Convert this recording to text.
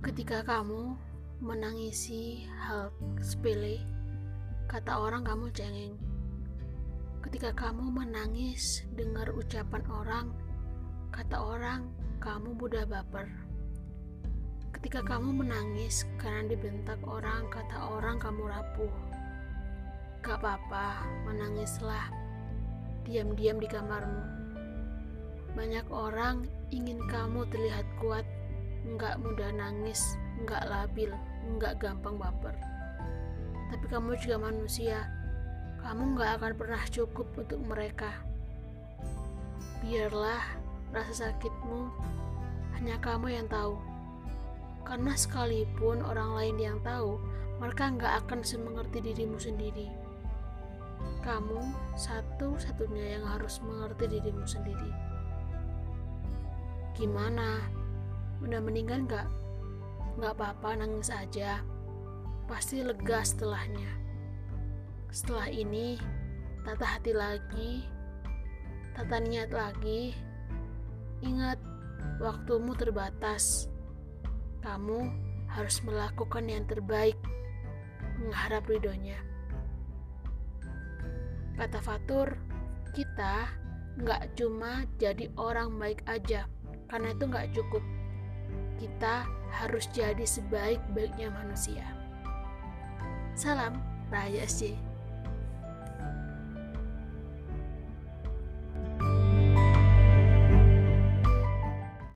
Ketika kamu menangisi hal sepele, kata orang kamu cengeng. Ketika kamu menangis dengar ucapan orang, kata orang kamu mudah baper. Ketika kamu menangis karena dibentak orang, kata orang kamu rapuh. Gak apa-apa, menangislah. Diam-diam di kamarmu. Banyak orang ingin kamu terlihat kuat, nggak mudah nangis, nggak labil, nggak gampang baper. Tapi kamu juga manusia, kamu nggak akan pernah cukup untuk mereka. Biarlah rasa sakitmu hanya kamu yang tahu. Karena sekalipun orang lain yang tahu, mereka nggak akan semengerti dirimu sendiri. Kamu satu-satunya yang harus mengerti dirimu sendiri. Gimana? Udah meninggal nggak? Nggak apa-apa, nangis aja. Pasti lega setelahnya. Setelah ini, tata hati lagi, tata niat lagi. Ingat, waktumu terbatas. Kamu harus melakukan yang terbaik, mengharap ridhonya. Kata Fatur, kita nggak cuma jadi orang baik aja, karena itu nggak cukup. Kita harus jadi sebaik-baiknya manusia. Salam, Raya SC.